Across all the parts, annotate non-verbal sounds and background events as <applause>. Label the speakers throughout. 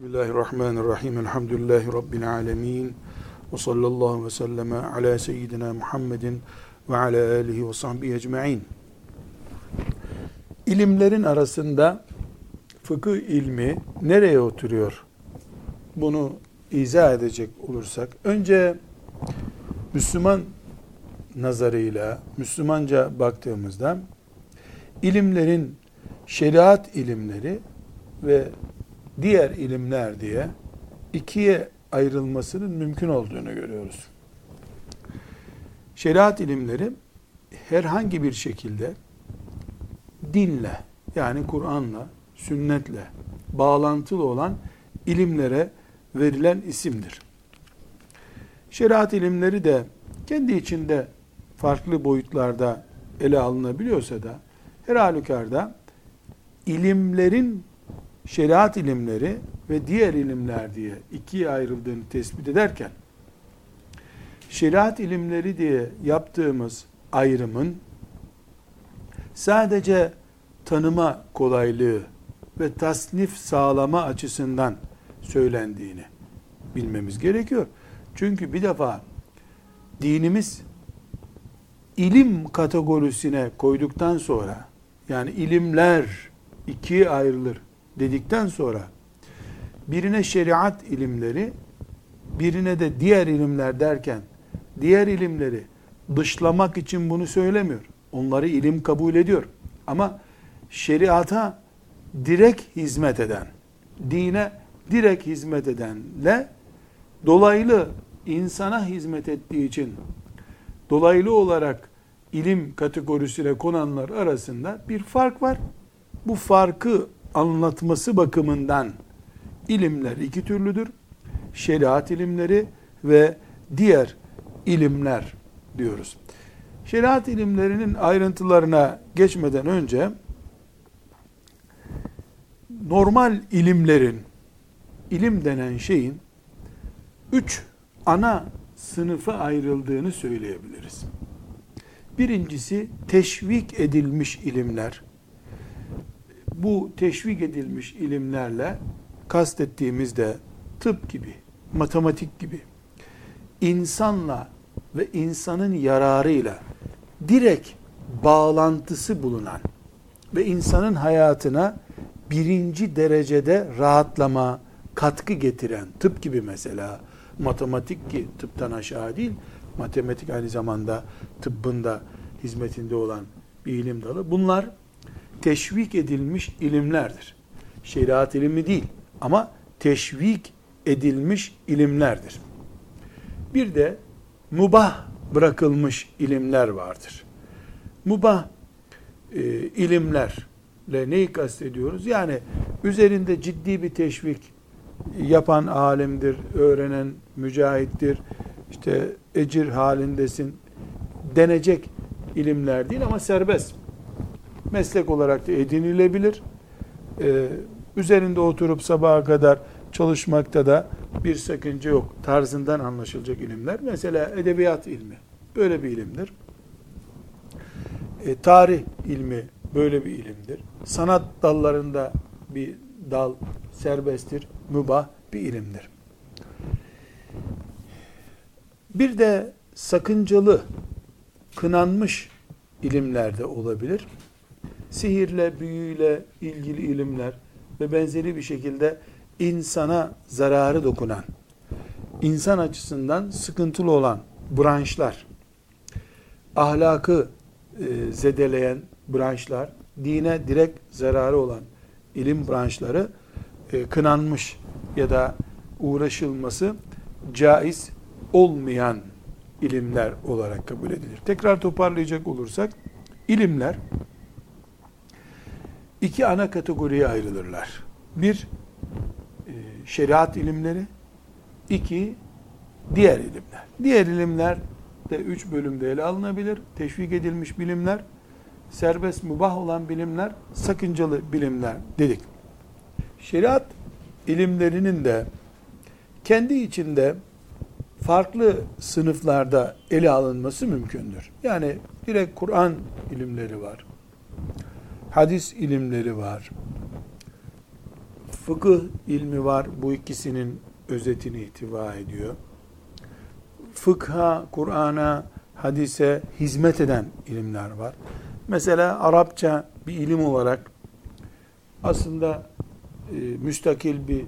Speaker 1: Bismillahirrahmanirrahim. Elhamdülillahi Rabbil alemin. Ve sallallahu ve sellem ala seyyidina Muhammedin ve ala alihi ve sahbihi ecma'in. İlimlerin arasında fıkıh ilmi nereye oturuyor? Bunu izah edecek olursak, önce Müslüman nazarıyla, Müslümanca baktığımızda ilimlerin şeriat ilimleri ve diğer ilimler diye ikiye ayrılmasının mümkün olduğunu görüyoruz. Şeriat ilimleri herhangi bir şekilde dinle yani Kur'an'la, sünnetle bağlantılı olan ilimlere verilen isimdir. Şeriat ilimleri de kendi içinde farklı boyutlarda ele alınabiliyorsa da her halükarda ilimlerin şeriat ilimleri ve diğer ilimler diye ikiye ayrıldığını tespit ederken şeriat ilimleri diye yaptığımız ayrımın sadece tanıma kolaylığı ve tasnif sağlama açısından söylendiğini bilmemiz gerekiyor. Çünkü bir defa dinimiz ilim kategorisine koyduktan sonra yani ilimler ikiye ayrılır dedikten sonra birine şeriat ilimleri, birine de diğer ilimler derken diğer ilimleri dışlamak için bunu söylemiyor. Onları ilim kabul ediyor. Ama şeriata direkt hizmet eden, dine direkt hizmet edenle dolaylı insana hizmet ettiği için dolaylı olarak ilim kategorisine konanlar arasında bir fark var. Bu farkı anlatması bakımından ilimler iki türlüdür. Şeriat ilimleri ve diğer ilimler diyoruz. Şeriat ilimlerinin ayrıntılarına geçmeden önce normal ilimlerin ilim denen şeyin üç ana sınıfa ayrıldığını söyleyebiliriz. Birincisi teşvik edilmiş ilimler bu teşvik edilmiş ilimlerle kastettiğimizde tıp gibi, matematik gibi insanla ve insanın yararıyla direkt bağlantısı bulunan ve insanın hayatına birinci derecede rahatlama, katkı getiren tıp gibi mesela matematik ki tıptan aşağı değil matematik aynı zamanda tıbbın da hizmetinde olan bir ilim dalı. Bunlar teşvik edilmiş ilimlerdir. Şeriat ilmi değil ama teşvik edilmiş ilimlerdir. Bir de mubah bırakılmış ilimler vardır. Mubah e, ilimlerle neyi kastediyoruz? Yani üzerinde ciddi bir teşvik yapan alimdir, öğrenen mücahittir, işte ecir halindesin denecek ilimler değil ama serbest meslek olarak da edinilebilir. Ee, üzerinde oturup sabaha kadar çalışmakta da bir sakınca yok tarzından anlaşılacak ilimler. Mesela edebiyat ilmi böyle bir ilimdir. E, tarih ilmi böyle bir ilimdir. Sanat dallarında bir dal serbesttir, mübah bir ilimdir. Bir de sakıncalı, kınanmış ilimlerde olabilir sihirle, büyüyle ilgili ilimler ve benzeri bir şekilde insana zararı dokunan, insan açısından sıkıntılı olan branşlar, ahlakı e, zedeleyen branşlar, dine direkt zararı olan ilim branşları e, kınanmış ya da uğraşılması caiz olmayan ilimler olarak kabul edilir. Tekrar toparlayacak olursak, ilimler iki ana kategoriye ayrılırlar. Bir, e, şeriat ilimleri, iki, diğer ilimler. Diğer ilimler de üç bölümde ele alınabilir. Teşvik edilmiş bilimler, serbest mübah olan bilimler, sakıncalı bilimler dedik. Şeriat ilimlerinin de kendi içinde farklı sınıflarda ele alınması mümkündür. Yani direkt Kur'an ilimleri var hadis ilimleri var. fıkıh ilmi var. Bu ikisinin özetini ihtiva ediyor. Fıkha, Kur'an'a, hadise hizmet eden ilimler var. Mesela Arapça bir ilim olarak aslında e, müstakil bir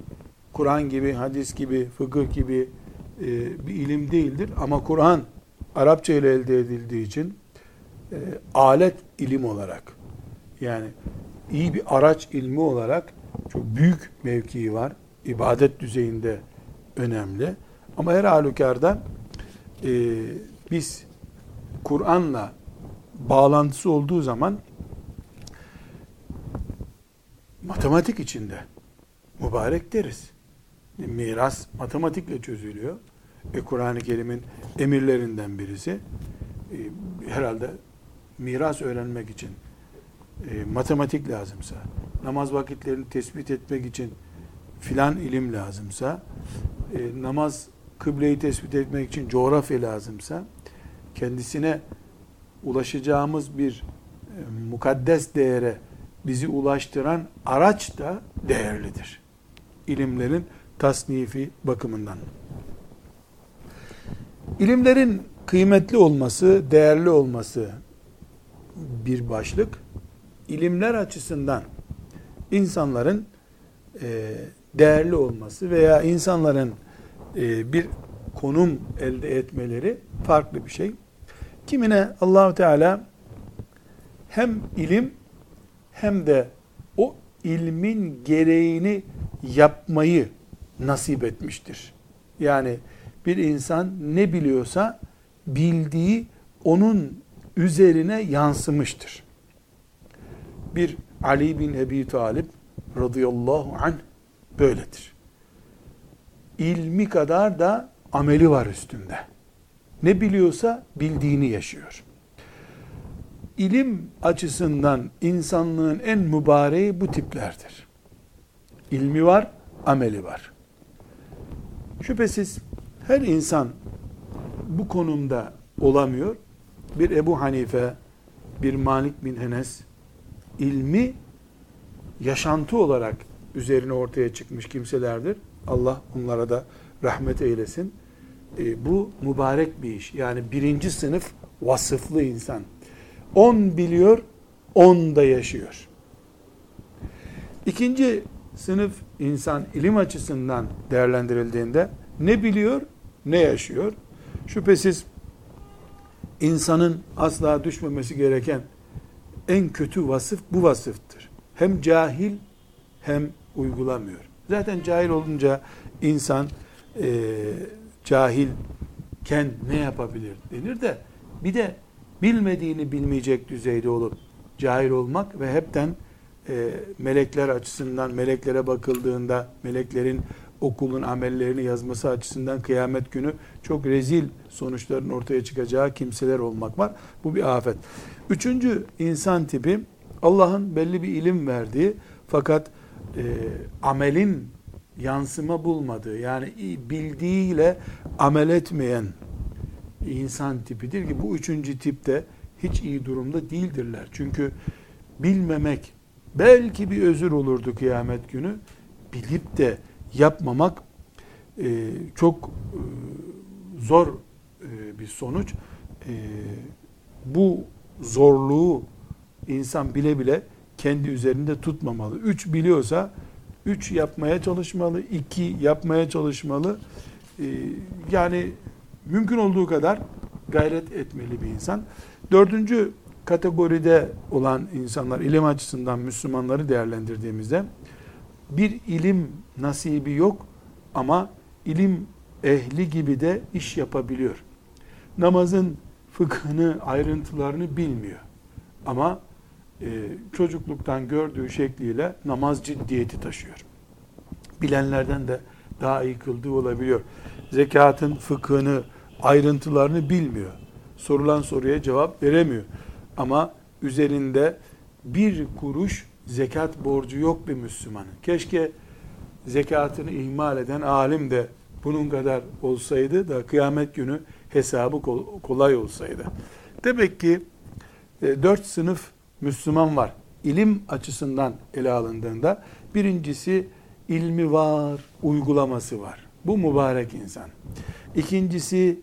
Speaker 1: Kur'an gibi, hadis gibi, fıkıh gibi e, bir ilim değildir. Ama Kur'an Arapça ile elde edildiği için e, alet ilim olarak yani iyi bir araç ilmi olarak çok büyük mevkii var. İbadet düzeyinde önemli. Ama her halükarda e, biz Kur'an'la bağlantısı olduğu zaman matematik içinde mübarek deriz. Miras matematikle çözülüyor. E, Kur'an-ı Kerim'in emirlerinden birisi. E, herhalde miras öğrenmek için e, matematik lazımsa, namaz vakitlerini tespit etmek için filan ilim lazımsa, e, namaz kıbleyi tespit etmek için coğrafya lazımsa, kendisine ulaşacağımız bir e, mukaddes değere bizi ulaştıran araç da değerlidir. İlimlerin tasnifi bakımından. İlimlerin kıymetli olması, değerli olması bir başlık. İlimler açısından insanların e, değerli olması veya insanların e, bir konum elde etmeleri farklı bir şey. Kimine Allahu Teala hem ilim hem de o ilmin gereğini yapmayı nasip etmiştir. Yani bir insan ne biliyorsa bildiği onun üzerine yansımıştır. Bir Ali bin Ebi Talip radıyallahu anh böyledir. İlmi kadar da ameli var üstünde. Ne biliyorsa bildiğini yaşıyor. İlim açısından insanlığın en mübareği bu tiplerdir. İlmi var, ameli var. Şüphesiz her insan bu konumda olamıyor. Bir Ebu Hanife, bir Malik bin Enes ilmi yaşantı olarak üzerine ortaya çıkmış kimselerdir. Allah onlara da rahmet eylesin. E, bu mübarek bir iş. Yani birinci sınıf vasıflı insan. On biliyor, on da yaşıyor. İkinci sınıf insan ilim açısından değerlendirildiğinde ne biliyor, ne yaşıyor? Şüphesiz insanın asla düşmemesi gereken en kötü vasıf bu vasıftır. Hem cahil hem uygulamıyor. Zaten cahil olunca insan e, cahilken ne yapabilir denir de bir de bilmediğini bilmeyecek düzeyde olup cahil olmak ve hepten e, melekler açısından meleklere bakıldığında meleklerin okulun amellerini yazması açısından kıyamet günü çok rezil sonuçların ortaya çıkacağı kimseler olmak var. Bu bir afet. Üçüncü insan tipi Allah'ın belli bir ilim verdiği fakat e, amelin yansıma bulmadığı yani bildiğiyle amel etmeyen insan tipidir ki bu üçüncü tipte hiç iyi durumda değildirler. Çünkü bilmemek belki bir özür olurdu kıyamet günü. Bilip de yapmamak e, çok e, zor e, bir sonuç. E, bu zorluğu insan bile bile kendi üzerinde tutmamalı. Üç biliyorsa üç yapmaya çalışmalı, iki yapmaya çalışmalı. E, yani mümkün olduğu kadar gayret etmeli bir insan. Dördüncü kategoride olan insanlar, ilim açısından Müslümanları değerlendirdiğimizde bir ilim nasibi yok ama ilim ehli gibi de iş yapabiliyor. Namazın fıkhını, ayrıntılarını bilmiyor. Ama e, çocukluktan gördüğü şekliyle namaz ciddiyeti taşıyor. Bilenlerden de daha iyi kıldığı olabiliyor. Zekatın fıkhını, ayrıntılarını bilmiyor. Sorulan soruya cevap veremiyor. Ama üzerinde bir kuruş zekat borcu yok bir Müslümanın. Keşke zekatını ihmal eden alim de bunun kadar olsaydı da kıyamet günü hesabı kolay olsaydı. Demek ki e, dört sınıf Müslüman var. İlim açısından ele alındığında birincisi ilmi var, uygulaması var. Bu mübarek insan. İkincisi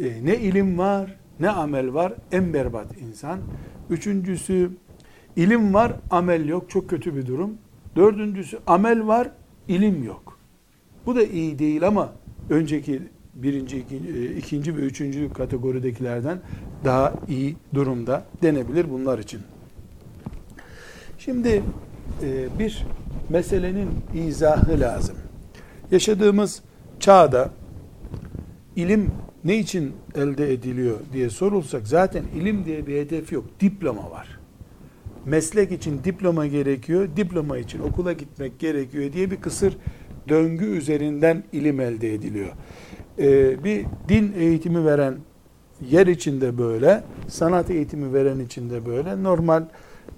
Speaker 1: e, ne ilim var ne amel var en berbat insan. Üçüncüsü ilim var amel yok çok kötü bir durum. Dördüncüsü amel var ilim yok. Bu da iyi değil ama önceki birinci, ikinci, e, ikinci ve üçüncü kategoridekilerden daha iyi durumda denebilir bunlar için. Şimdi e, bir meselenin izahı lazım. Yaşadığımız çağda ilim ne için elde ediliyor diye sorulsak zaten ilim diye bir hedef yok. Diploma var. Meslek için diploma gerekiyor, diploma için okula gitmek gerekiyor diye bir kısır döngü üzerinden ilim elde ediliyor. Ee, bir din eğitimi veren yer içinde böyle, sanat eğitimi veren içinde böyle, normal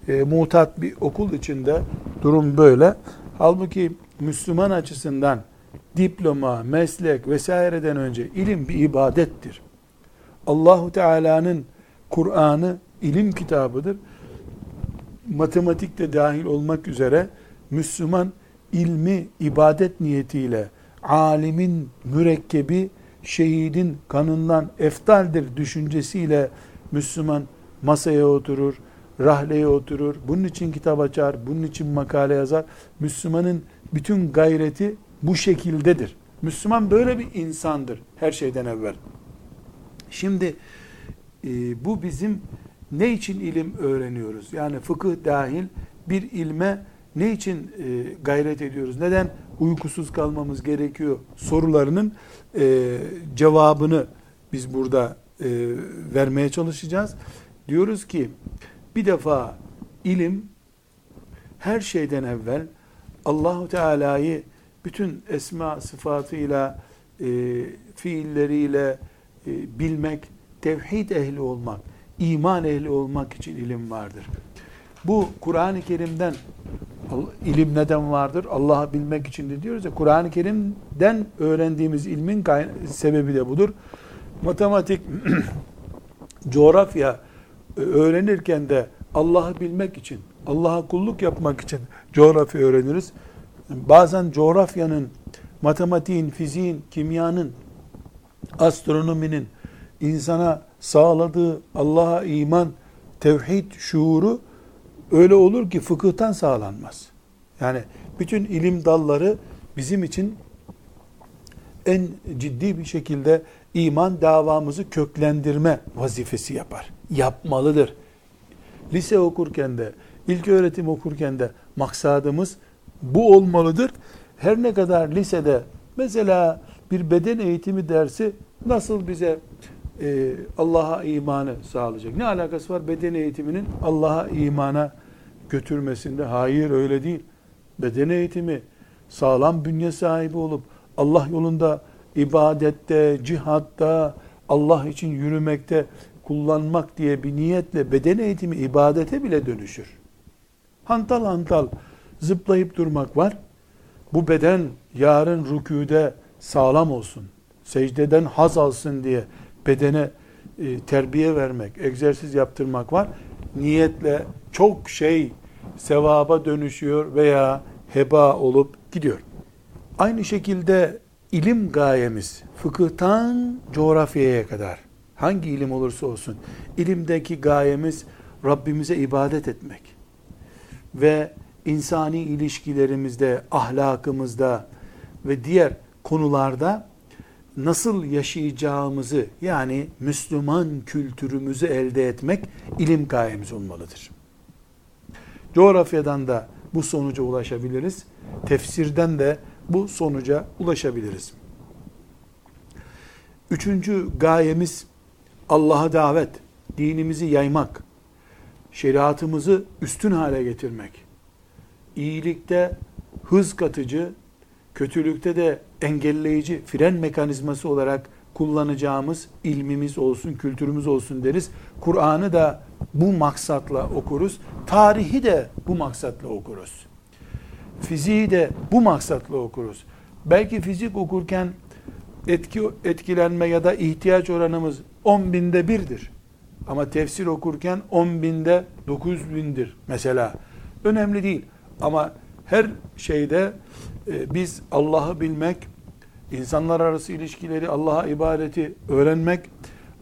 Speaker 1: e, mutat bir okul içinde durum böyle. Halbuki Müslüman açısından diploma, meslek vesaireden önce ilim bir ibadettir. Allahu Teala'nın Kur'an'ı ilim kitabıdır. Matematik de dahil olmak üzere Müslüman ilmi ibadet niyetiyle alimin mürekkebi şehidin kanından eftaldir düşüncesiyle Müslüman masaya oturur, rahleye oturur, bunun için kitap açar, bunun için makale yazar. Müslümanın bütün gayreti bu şekildedir. Müslüman böyle bir insandır her şeyden evvel. Şimdi e, bu bizim ne için ilim öğreniyoruz? Yani fıkıh dahil bir ilme ne için e, gayret ediyoruz? Neden uykusuz kalmamız gerekiyor? Sorularının e, cevabını biz burada e, vermeye çalışacağız. Diyoruz ki bir defa ilim her şeyden evvel Allahu Teala'yı bütün esma sıfatıyla, e, fiilleriyle e, bilmek, tevhid ehli olmak, iman ehli olmak için ilim vardır. Bu Kur'an-ı Kerim'den ilim neden vardır? Allah'ı bilmek için de diyoruz ya Kur'an-ı Kerim'den öğrendiğimiz ilmin sebebi de budur. Matematik, <clears throat> coğrafya e, öğrenirken de Allah'ı bilmek için, Allah'a kulluk yapmak için coğrafya öğreniriz. Bazen coğrafyanın, matematiğin, fiziğin, kimyanın, astronominin insana sağladığı Allah'a iman, tevhid şuuru öyle olur ki fıkıhtan sağlanmaz. Yani bütün ilim dalları bizim için en ciddi bir şekilde iman davamızı köklendirme vazifesi yapar. Yapmalıdır. Lise okurken de, ilk öğretim okurken de maksadımız bu olmalıdır. Her ne kadar lisede mesela bir beden eğitimi dersi nasıl bize e, Allah'a imanı sağlayacak? Ne alakası var beden eğitiminin Allah'a imana götürmesinde? Hayır öyle değil. Beden eğitimi sağlam bünye sahibi olup Allah yolunda ibadette, cihatta, Allah için yürümekte kullanmak diye bir niyetle beden eğitimi ibadete bile dönüşür. Hantal hantal zıplayıp durmak var. Bu beden yarın rüküde sağlam olsun. Secdeden haz alsın diye bedene e, terbiye vermek, egzersiz yaptırmak var. Niyetle çok şey sevaba dönüşüyor veya heba olup gidiyor. Aynı şekilde ilim gayemiz fıkıhtan coğrafyaya kadar hangi ilim olursa olsun ilimdeki gayemiz Rabbimize ibadet etmek ve insani ilişkilerimizde, ahlakımızda ve diğer konularda nasıl yaşayacağımızı yani Müslüman kültürümüzü elde etmek ilim gayemiz olmalıdır. Coğrafyadan da bu sonuca ulaşabiliriz. Tefsirden de bu sonuca ulaşabiliriz. Üçüncü gayemiz Allah'a davet, dinimizi yaymak, şeriatımızı üstün hale getirmek. İyilikte hız katıcı, kötülükte de engelleyici fren mekanizması olarak kullanacağımız ilmimiz olsun, kültürümüz olsun deriz. Kur'an'ı da bu maksatla okuruz. Tarihi de bu maksatla okuruz. Fiziği de bu maksatla okuruz. Belki fizik okurken etki, etkilenme ya da ihtiyaç oranımız 10 binde birdir. Ama tefsir okurken 10 binde 9 bindir mesela. Önemli değil. Ama Her şeyde e, biz Allah'ı bilmek, insanlar arası ilişkileri, Allah'a ibadeti öğrenmek,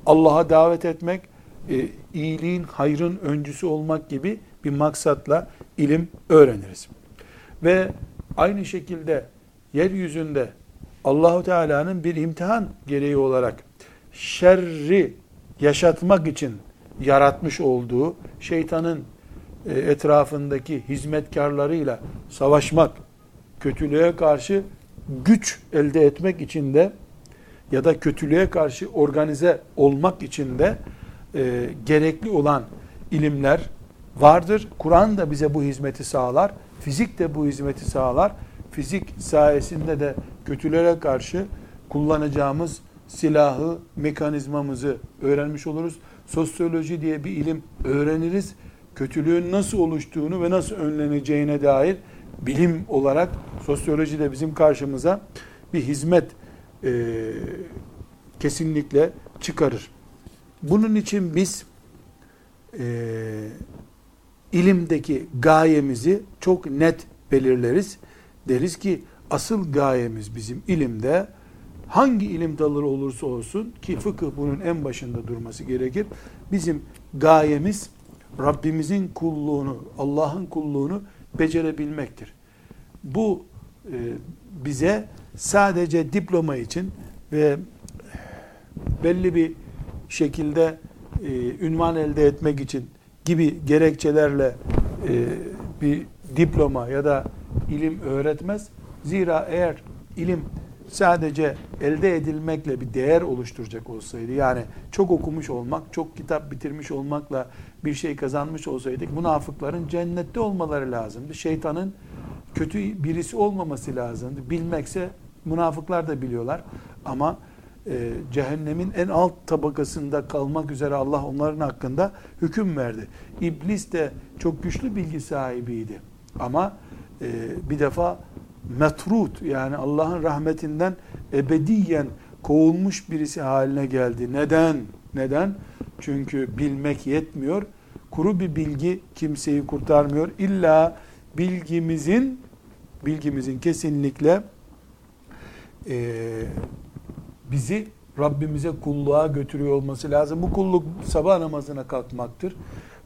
Speaker 1: Allah'a davet etmek, e, iyiliğin, hayrın öncüsü olmak gibi bir maksatla ilim öğreniriz. Ve aynı şekilde yeryüzünde Allahu Teala'nın bir imtihan gereği olarak şerri yaşatmak için yaratmış olduğu şeytanın e, etrafındaki hizmetkarlarıyla savaşmak, kötülüğe karşı güç elde etmek için de ya da kötülüğe karşı organize olmak için de e, gerekli olan ilimler vardır. Kur'an da bize bu hizmeti sağlar. Fizik de bu hizmeti sağlar. Fizik sayesinde de kötülere karşı kullanacağımız silahı, mekanizmamızı öğrenmiş oluruz. Sosyoloji diye bir ilim öğreniriz. Kötülüğün nasıl oluştuğunu ve nasıl önleneceğine dair bilim olarak sosyoloji de bizim karşımıza bir hizmet e, kesinlikle çıkarır. Bunun için biz e, ilimdeki gayemizi çok net belirleriz. Deriz ki asıl gayemiz bizim ilimde hangi ilim dalı olursa olsun ki fıkıh bunun en başında durması gerekir. Bizim gayemiz Rabbimizin kulluğunu, Allah'ın kulluğunu becerebilmektir. Bu e, bize sadece diploma için ve belli bir şekilde e, ünvan elde etmek için gibi gerekçelerle e, bir diploma ya da ilim öğretmez. Zira eğer ilim sadece elde edilmekle bir değer oluşturacak olsaydı yani çok okumuş olmak, çok kitap bitirmiş olmakla bir şey kazanmış olsaydık münafıkların cennette olmaları lazımdı. Şeytanın kötü birisi olmaması lazımdı. Bilmekse münafıklar da biliyorlar ama e, cehennemin en alt tabakasında kalmak üzere Allah onların hakkında hüküm verdi. İblis de çok güçlü bilgi sahibiydi. Ama e, bir defa metrut yani Allah'ın rahmetinden ebediyen kovulmuş birisi haline geldi. Neden? Neden? Çünkü bilmek yetmiyor. Kuru bir bilgi kimseyi kurtarmıyor. İlla bilgimizin bilgimizin kesinlikle e, bizi Rabbimize kulluğa götürüyor olması lazım. Bu kulluk sabah namazına kalkmaktır.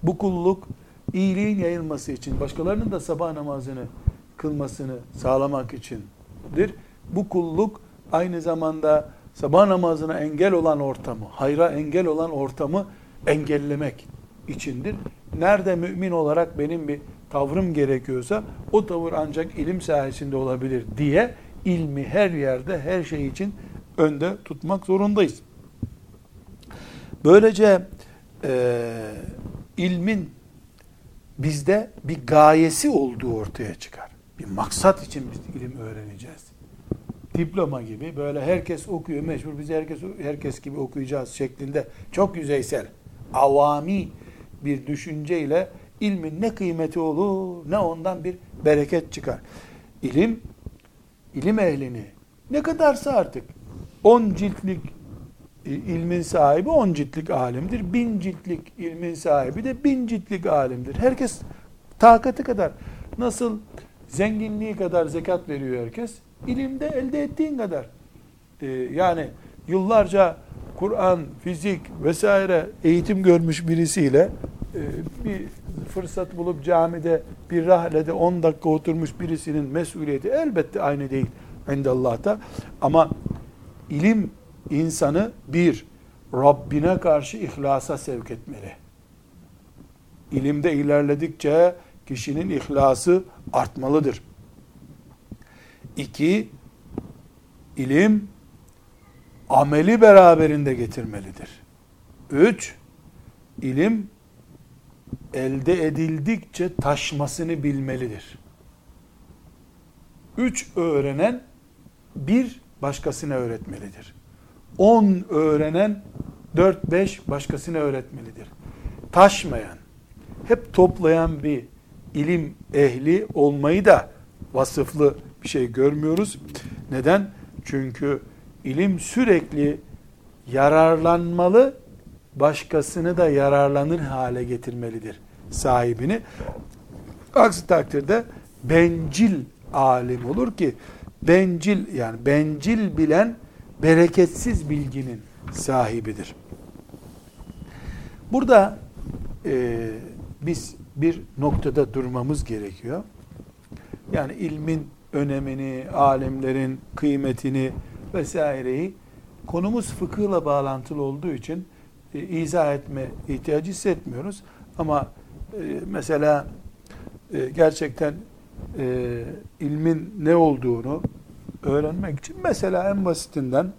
Speaker 1: Bu kulluk iyiliğin yayılması için, başkalarının da sabah namazını kılmasını sağlamak içindir. Bu kulluk aynı zamanda sabah namazına engel olan ortamı, hayra engel olan ortamı engellemek içindir. Nerede mümin olarak benim bir tavrım gerekiyorsa o tavır ancak ilim sayesinde olabilir diye ilmi her yerde her şey için önde tutmak zorundayız. Böylece e, ilmin bizde bir gayesi olduğu ortaya çıkar. Bir maksat için biz ilim öğreneceğiz. Diploma gibi böyle herkes okuyor meşhur biz herkes herkes gibi okuyacağız şeklinde çok yüzeysel avami bir düşünceyle ilmin ne kıymeti olur ne ondan bir bereket çıkar. İlim ilim ehlini ne kadarsa artık 10 ciltlik ilmin sahibi 10 ciltlik alimdir. Bin ciltlik ilmin sahibi de bin ciltlik alimdir. Herkes takati kadar nasıl zenginliği kadar zekat veriyor herkes. İlimde elde ettiğin kadar. Ee, yani yıllarca Kur'an, fizik vesaire eğitim görmüş birisiyle e, bir fırsat bulup camide bir rahlede 10 dakika oturmuş birisinin mesuliyeti elbette aynı değil Allah'ta. Ama ilim insanı bir, Rabbine karşı ihlasa sevk etmeli. İlimde ilerledikçe kişinin ihlası artmalıdır. İki, ilim ameli beraberinde getirmelidir. Üç, ilim elde edildikçe taşmasını bilmelidir. Üç öğrenen bir başkasına öğretmelidir. On öğrenen dört beş başkasına öğretmelidir. Taşmayan, hep toplayan bir ilim ehli olmayı da vasıflı bir şey görmüyoruz. Neden? Çünkü ilim sürekli yararlanmalı, başkasını da yararlanır hale getirmelidir sahibini. Aksi takdirde bencil alim olur ki bencil yani bencil bilen bereketsiz bilginin sahibidir. Burada e, biz bir noktada durmamız gerekiyor. Yani ilmin önemini, alimlerin kıymetini vesaireyi konumuz fıkıhla bağlantılı olduğu için e, izah etme ihtiyacı hissetmiyoruz. Ama e, mesela e, gerçekten e, ilmin ne olduğunu öğrenmek için mesela en basitinden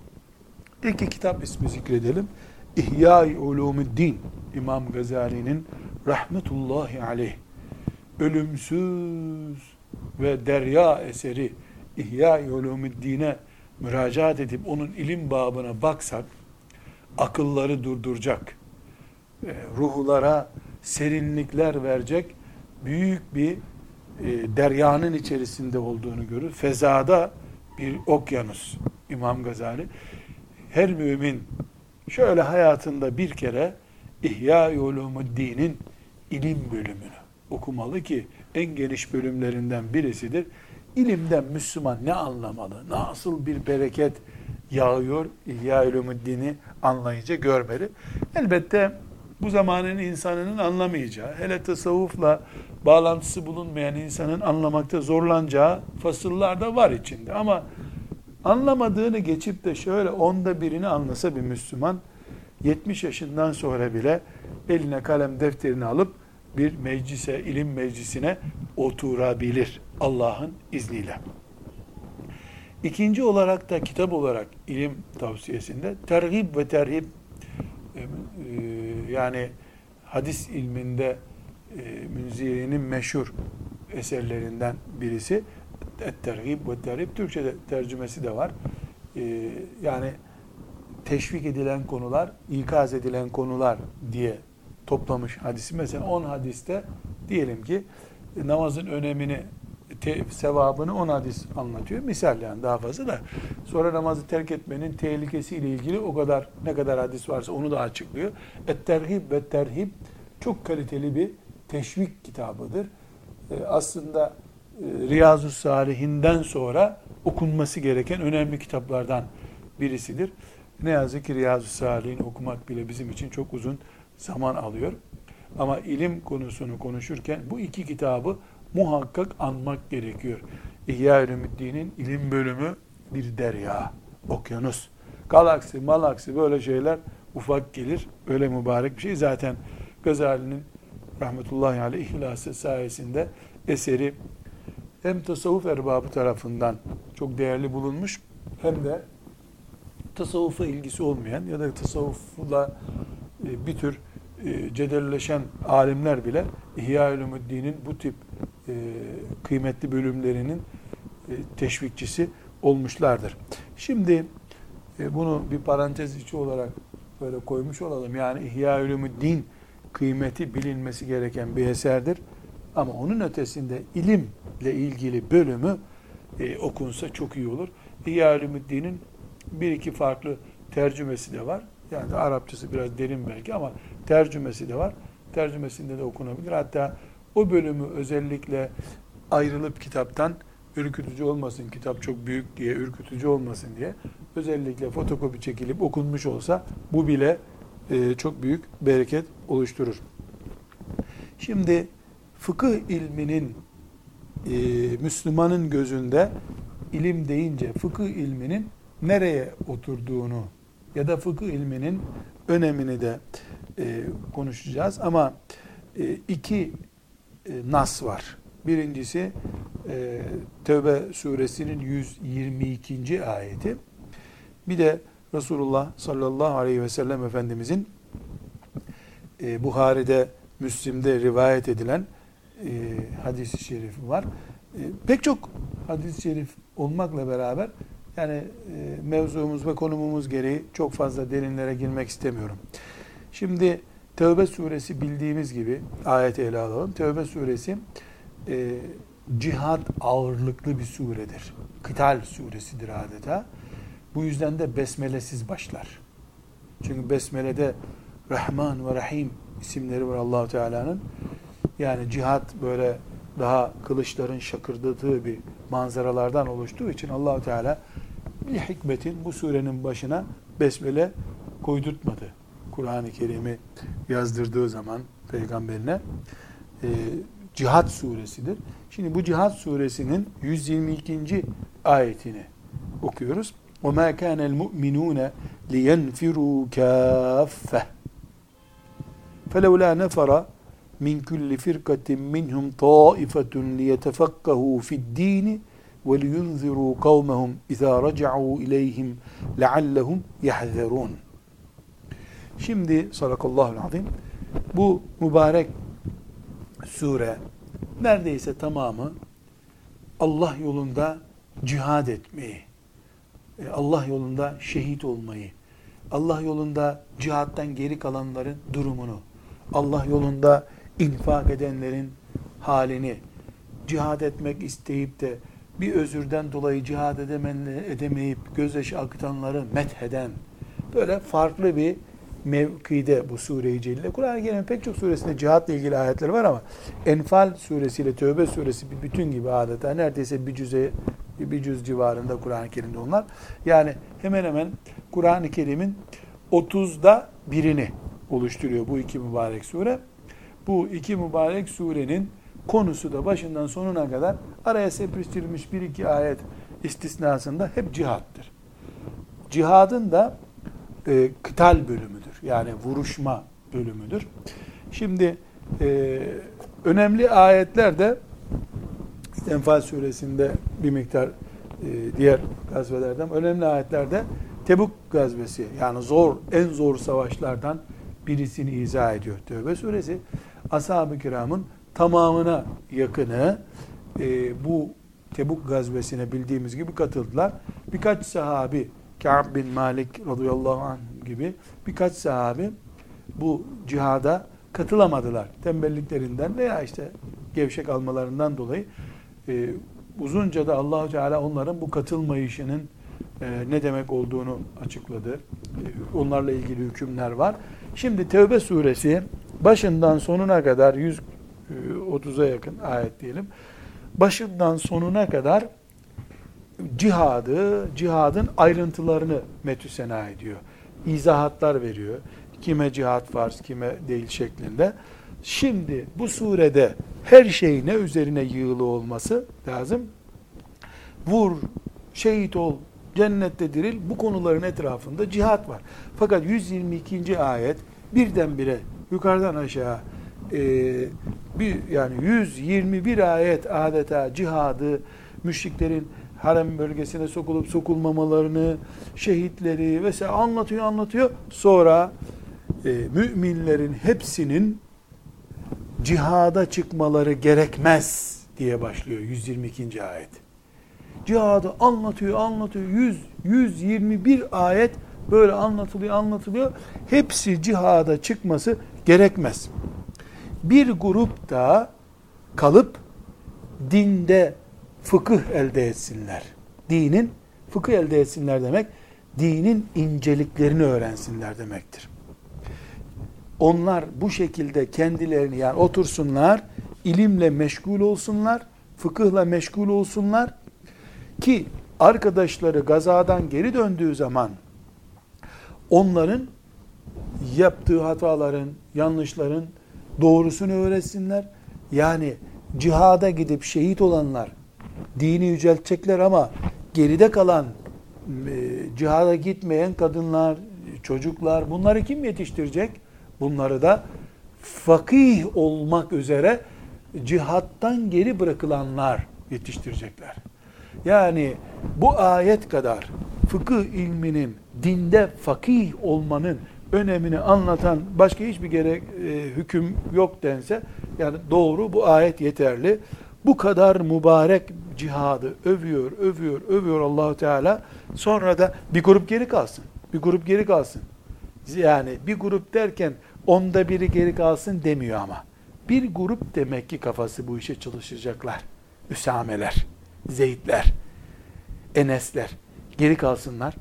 Speaker 1: iki kitap ismi zikredelim. İhya-i Ulumuddin İmam Gazali'nin rahmetullahi aleyh ölümsüz ve derya eseri İhya-i Ulumuddin'e müracaat edip onun ilim babına baksak akılları durduracak, e, ruhlara serinlikler verecek büyük bir e, deryanın içerisinde olduğunu görür. Fezada bir okyanus İmam Gazali. Her mümin şöyle hayatında bir kere İhya Ulumuddin'in ilim bölümünü okumalı ki en geniş bölümlerinden birisidir. İlimden Müslüman ne anlamalı? Nasıl bir bereket yağıyor İhya Ulumuddin'i anlayınca görmeli. Elbette bu zamanın insanının anlamayacağı, hele tasavvufla bağlantısı bulunmayan insanın anlamakta zorlanacağı fasıllar da var içinde. Ama anlamadığını geçip de şöyle onda birini anlasa bir Müslüman, 70 yaşından sonra bile eline kalem defterini alıp bir meclise, ilim meclisine oturabilir Allah'ın izniyle. İkinci olarak da kitap olarak ilim tavsiyesinde terhib ve terhib e, e, yani hadis ilminde e, Münziri'nin meşhur eserlerinden birisi. Et-Terhib ve Terhib Türkçe'de tercümesi de var. Yani teşvik edilen konular, ikaz edilen konular diye toplamış hadisi. Mesela 10 hadiste diyelim ki namazın önemini te, sevabını 10 hadis anlatıyor. Misal yani daha fazla da. Sonra namazı terk etmenin tehlikesiyle ilgili o kadar ne kadar hadis varsa onu da açıklıyor. Et-terhib ve terhib çok kaliteli bir teşvik kitabıdır. Ee, aslında e, Riyazu Salihinden sonra okunması gereken önemli kitaplardan birisidir. Ne yazık ki Riyazu Salih'in okumak bile bizim için çok uzun zaman alıyor. Ama ilim konusunu konuşurken bu iki kitabı muhakkak anmak gerekiyor. İhya Ülümüddin'in ilim bölümü bir derya, okyanus. Galaksi, malaksi böyle şeyler ufak gelir. Öyle mübarek bir şey. Zaten Gazali'nin rahmetullahi aleyh ihlası sayesinde eseri hem tasavvuf erbabı tarafından çok değerli bulunmuş hem de tasavvufa ilgisi olmayan ya da tasavvufla bir tür e, cedelleşen alimler bile İhya Ulumuddin'in bu tip e, kıymetli bölümlerinin teşvikçisi olmuşlardır. Şimdi bunu bir parantez içi olarak böyle koymuş olalım. Yani İhya Ulumuddin kıymeti bilinmesi gereken bir eserdir. Ama onun ötesinde ilimle ilgili bölümü e, okunsa çok iyi olur. İhya Ulumuddin'in bir iki farklı tercümesi de var. Yani Arapçası biraz derin belki ama tercümesi de var. Tercümesinde de okunabilir. Hatta o bölümü özellikle ayrılıp kitaptan ürkütücü olmasın, kitap çok büyük diye, ürkütücü olmasın diye özellikle fotokopi çekilip okunmuş olsa bu bile e, çok büyük bereket oluşturur. Şimdi fıkıh ilminin e, Müslümanın gözünde ilim deyince fıkıh ilminin nereye oturduğunu ya da fıkıh ilminin önemini de e, konuşacağız. Ama e, iki e, nas var. Birincisi e, Tevbe suresinin 122. ayeti. Bir de Resulullah sallallahu aleyhi ve sellem Efendimizin e, Buhari'de, Müslim'de rivayet edilen e, hadis-i şerifi var. E, pek çok hadis-i şerif olmakla beraber yani e, mevzumuz ve konumumuz gereği çok fazla derinlere girmek istemiyorum. Şimdi Tevbe suresi bildiğimiz gibi ayet ele alalım. Tevbe suresi e, cihat ağırlıklı bir suredir. Kıtal suresidir adeta. Bu yüzden de besmelesiz başlar. Çünkü besmelede Rahman ve Rahim isimleri var Allahu Teala'nın. Yani cihat böyle daha kılıçların şakırdadığı bir manzaralardan oluştuğu için Allahu Teala bir hikmetin bu surenin başına besmele koydurtmadı. Kur'an-ı Kerim'i yazdırdığı zaman peygamberine e, Cihat suresidir. Şimdi bu Cihat suresinin 122. ayetini okuyoruz. وَمَا كَانَ الْمُؤْمِنُونَ لِيَنْفِرُوا كَافَّةً فَلَوْلَا نَفَرَ مِنْ كُلِّ فِرْقَةٍ مِّنْهُمْ طَائِفَةٌ لِيَتَفَقَّهُوا فِي الدِّينِ وَلِيُنْذِرُوا قَوْمَهُمْ اِذَا رَجَعُوا اِلَيْهِمْ لَعَلَّهُمْ يَحْذَرُونَ Şimdi sadakallahu azim bu mübarek sure neredeyse tamamı Allah yolunda cihad etmeyi, e, Allah yolunda şehit olmayı, Allah yolunda cihattan geri kalanların durumunu, Allah yolunda infak edenlerin halini, cihad etmek isteyip de bir özürden dolayı cihad edemeyip gözyaşı akıtanları metheden, böyle farklı bir mevkide bu sure-i celile. Kur'an-ı Kerim'in pek çok suresinde cihatla ilgili ayetler var ama Enfal suresiyle Tövbe suresi bir bütün gibi adeta neredeyse bir cüze bir cüz civarında Kur'an-ı Kerim'de onlar. Yani hemen hemen Kur'an-ı Kerim'in 30'da birini oluşturuyor bu iki mübarek sure. Bu iki mübarek surenin konusu da başından sonuna kadar araya sepiştirilmiş bir iki ayet istisnasında hep cihattır. Cihadın da e, kıtal bölümüdür. Yani vuruşma bölümüdür. Şimdi e, önemli ayetler de Enfal suresinde bir miktar e, diğer gazvelerden önemli ayetlerde Tebuk gazvesi yani zor en zor savaşlardan birisini izah ediyor Tevbe suresi. Ashab-ı kiramın tamamına yakını e, bu Tebuk gazvesine bildiğimiz gibi katıldılar. Birkaç sahabi Ka'b bin Malik radıyallahu anh gibi birkaç sahabi bu cihada katılamadılar. Tembelliklerinden veya işte gevşek almalarından dolayı e, uzunca da Allahu Teala onların bu katılmayışının e, ne demek olduğunu açıkladı. E, onlarla ilgili hükümler var. Şimdi Tevbe suresi başından sonuna kadar 100 ee, 30'a yakın ayet diyelim. Başından sonuna kadar cihadı, cihadın ayrıntılarını metüsena ediyor. İzahatlar veriyor. Kime cihad farz, kime değil şeklinde. Şimdi bu surede her şey ne üzerine yığılı olması lazım? Vur, şehit ol, cennette diril bu konuların etrafında cihat var. Fakat 122. ayet birdenbire yukarıdan aşağı e, bir yani 121 ayet adeta cihadı müşriklerin harem bölgesine sokulup sokulmamalarını, şehitleri vesaire anlatıyor anlatıyor. Sonra e, müminlerin hepsinin cihada çıkmaları gerekmez diye başlıyor 122. ayet. Cihadı anlatıyor, anlatıyor. 100 121 ayet böyle anlatılıyor, anlatılıyor. Hepsi cihada çıkması gerekmez. Bir grup da kalıp dinde fıkıh elde etsinler. Dinin fıkıh elde etsinler demek, dinin inceliklerini öğrensinler demektir. Onlar bu şekilde kendilerini yani otursunlar, ilimle meşgul olsunlar, fıkıhla meşgul olsunlar ki arkadaşları gazadan geri döndüğü zaman onların yaptığı hataların, yanlışların doğrusunu öğretsinler. Yani cihada gidip şehit olanlar dini yüceltecekler ama geride kalan e, cihada gitmeyen kadınlar, çocuklar bunları kim yetiştirecek? Bunları da fakih olmak üzere cihattan geri bırakılanlar yetiştirecekler. Yani bu ayet kadar fıkıh ilminin dinde fakih olmanın önemini anlatan başka hiçbir gerek e, hüküm yok dense yani doğru bu ayet yeterli. Bu kadar mübarek cihadı övüyor, övüyor, övüyor Allahu Teala. Sonra da bir grup geri kalsın. Bir grup geri kalsın. Yani bir grup derken onda biri geri kalsın demiyor ama. Bir grup demek ki kafası bu işe çalışacaklar. Üsameler, Zeydler, Enesler geri kalsınlar.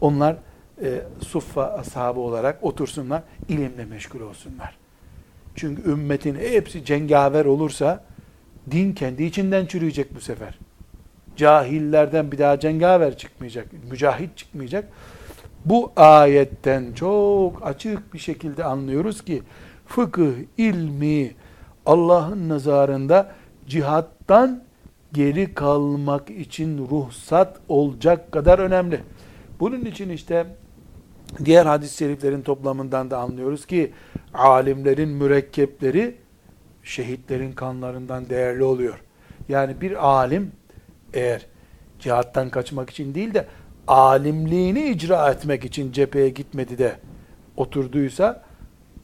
Speaker 1: Onlar e, suffa ashabı olarak otursunlar, ilimle meşgul olsunlar. Çünkü ümmetin hepsi cengaver olursa din kendi içinden çürüyecek bu sefer. Cahillerden bir daha cengaver çıkmayacak, mücahit çıkmayacak. Bu ayetten çok açık bir şekilde anlıyoruz ki fıkıh ilmi Allah'ın nazarında cihattan geri kalmak için ruhsat olacak kadar önemli. Bunun için işte diğer hadis-i şeriflerin toplamından da anlıyoruz ki alimlerin mürekkepleri şehitlerin kanlarından değerli oluyor. Yani bir alim eğer cihattan kaçmak için değil de alimliğini icra etmek için cepheye gitmedi de oturduysa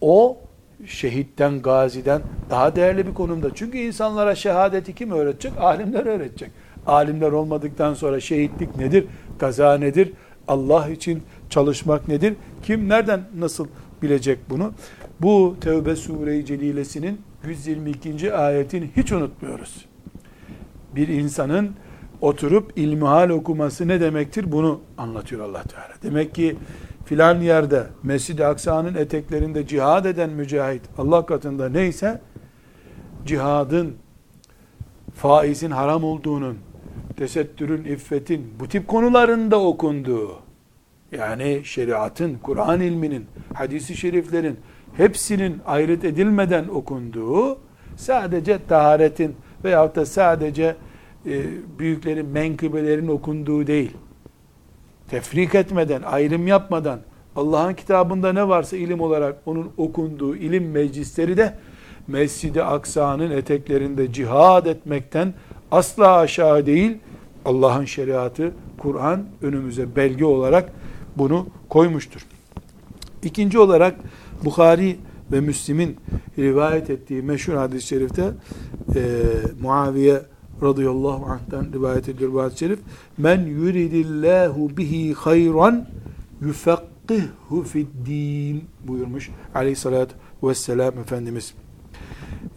Speaker 1: o şehitten, gaziden daha değerli bir konumda. Çünkü insanlara şehadeti kim öğretecek? Alimler öğretecek. Alimler olmadıktan sonra şehitlik nedir? Gaza nedir? Allah için çalışmak nedir? Kim nereden nasıl bilecek bunu? Bu Tevbe Sure-i Celilesinin 122. ayetini hiç unutmuyoruz. Bir insanın oturup ilmihal okuması ne demektir? Bunu anlatıyor Allah Teala. Demek ki filan yerde Mescid-i Aksa'nın eteklerinde cihad eden mücahit Allah katında neyse cihadın faizin haram olduğunun tesettürün, iffetin bu tip konularında okunduğu yani şeriatın, Kur'an ilminin, hadisi şeriflerin hepsinin ayrıt edilmeden okunduğu sadece taharetin veyahut da sadece e, büyüklerin menkıbelerin okunduğu değil. Tefrik etmeden, ayrım yapmadan Allah'ın kitabında ne varsa ilim olarak onun okunduğu ilim meclisleri de Mescid-i Aksa'nın eteklerinde cihad etmekten asla aşağı değil. Allah'ın şeriatı, Kur'an önümüze belge olarak bunu koymuştur. İkinci olarak Bukhari ve Müslim'in rivayet ettiği meşhur hadis-i şerifte e, Muaviye radıyallahu anh'tan rivayet ediyor bu hadis-i şerif. Men yuridillahu bihi hayran yufekkihhu fid-din buyurmuş aleyhissalatü vesselam Efendimiz.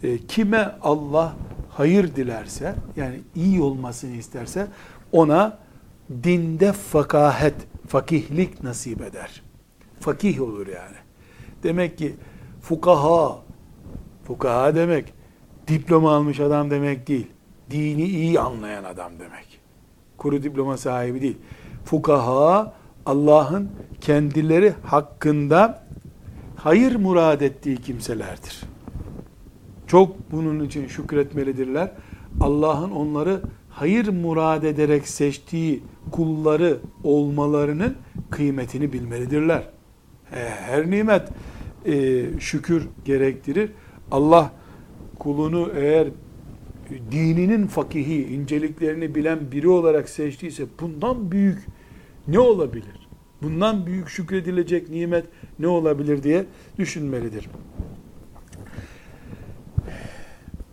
Speaker 1: E, kime Allah hayır dilerse yani iyi olmasını isterse ona dinde fakahet, fakihlik nasip eder. Fakih olur yani. Demek ki fukaha, fukaha demek diploma almış adam demek değil. Dini iyi anlayan adam demek. Kuru diploma sahibi değil. Fukaha Allah'ın kendileri hakkında hayır murad ettiği kimselerdir. Çok bunun için şükretmelidirler. Allah'ın onları hayır murad ederek seçtiği kulları olmalarının kıymetini bilmelidirler. Her nimet e, şükür gerektirir. Allah kulunu eğer dininin fakihi, inceliklerini bilen biri olarak seçtiyse bundan büyük ne olabilir? Bundan büyük şükredilecek nimet ne olabilir diye düşünmelidir.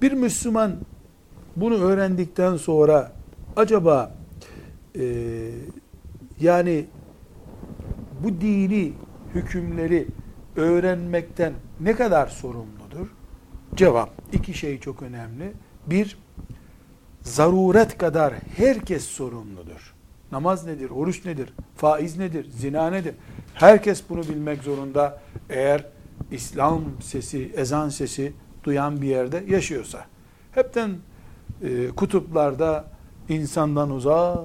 Speaker 1: Bir Müslüman bunu öğrendikten sonra acaba e, yani bu dini hükümleri öğrenmekten ne kadar sorumludur? Cevap, iki şey çok önemli. Bir, zaruret kadar herkes sorumludur. Namaz nedir, oruç nedir, faiz nedir, zina nedir? Herkes bunu bilmek zorunda eğer İslam sesi, ezan sesi duyan bir yerde yaşıyorsa. Hepten e, kutuplarda insandan uzak,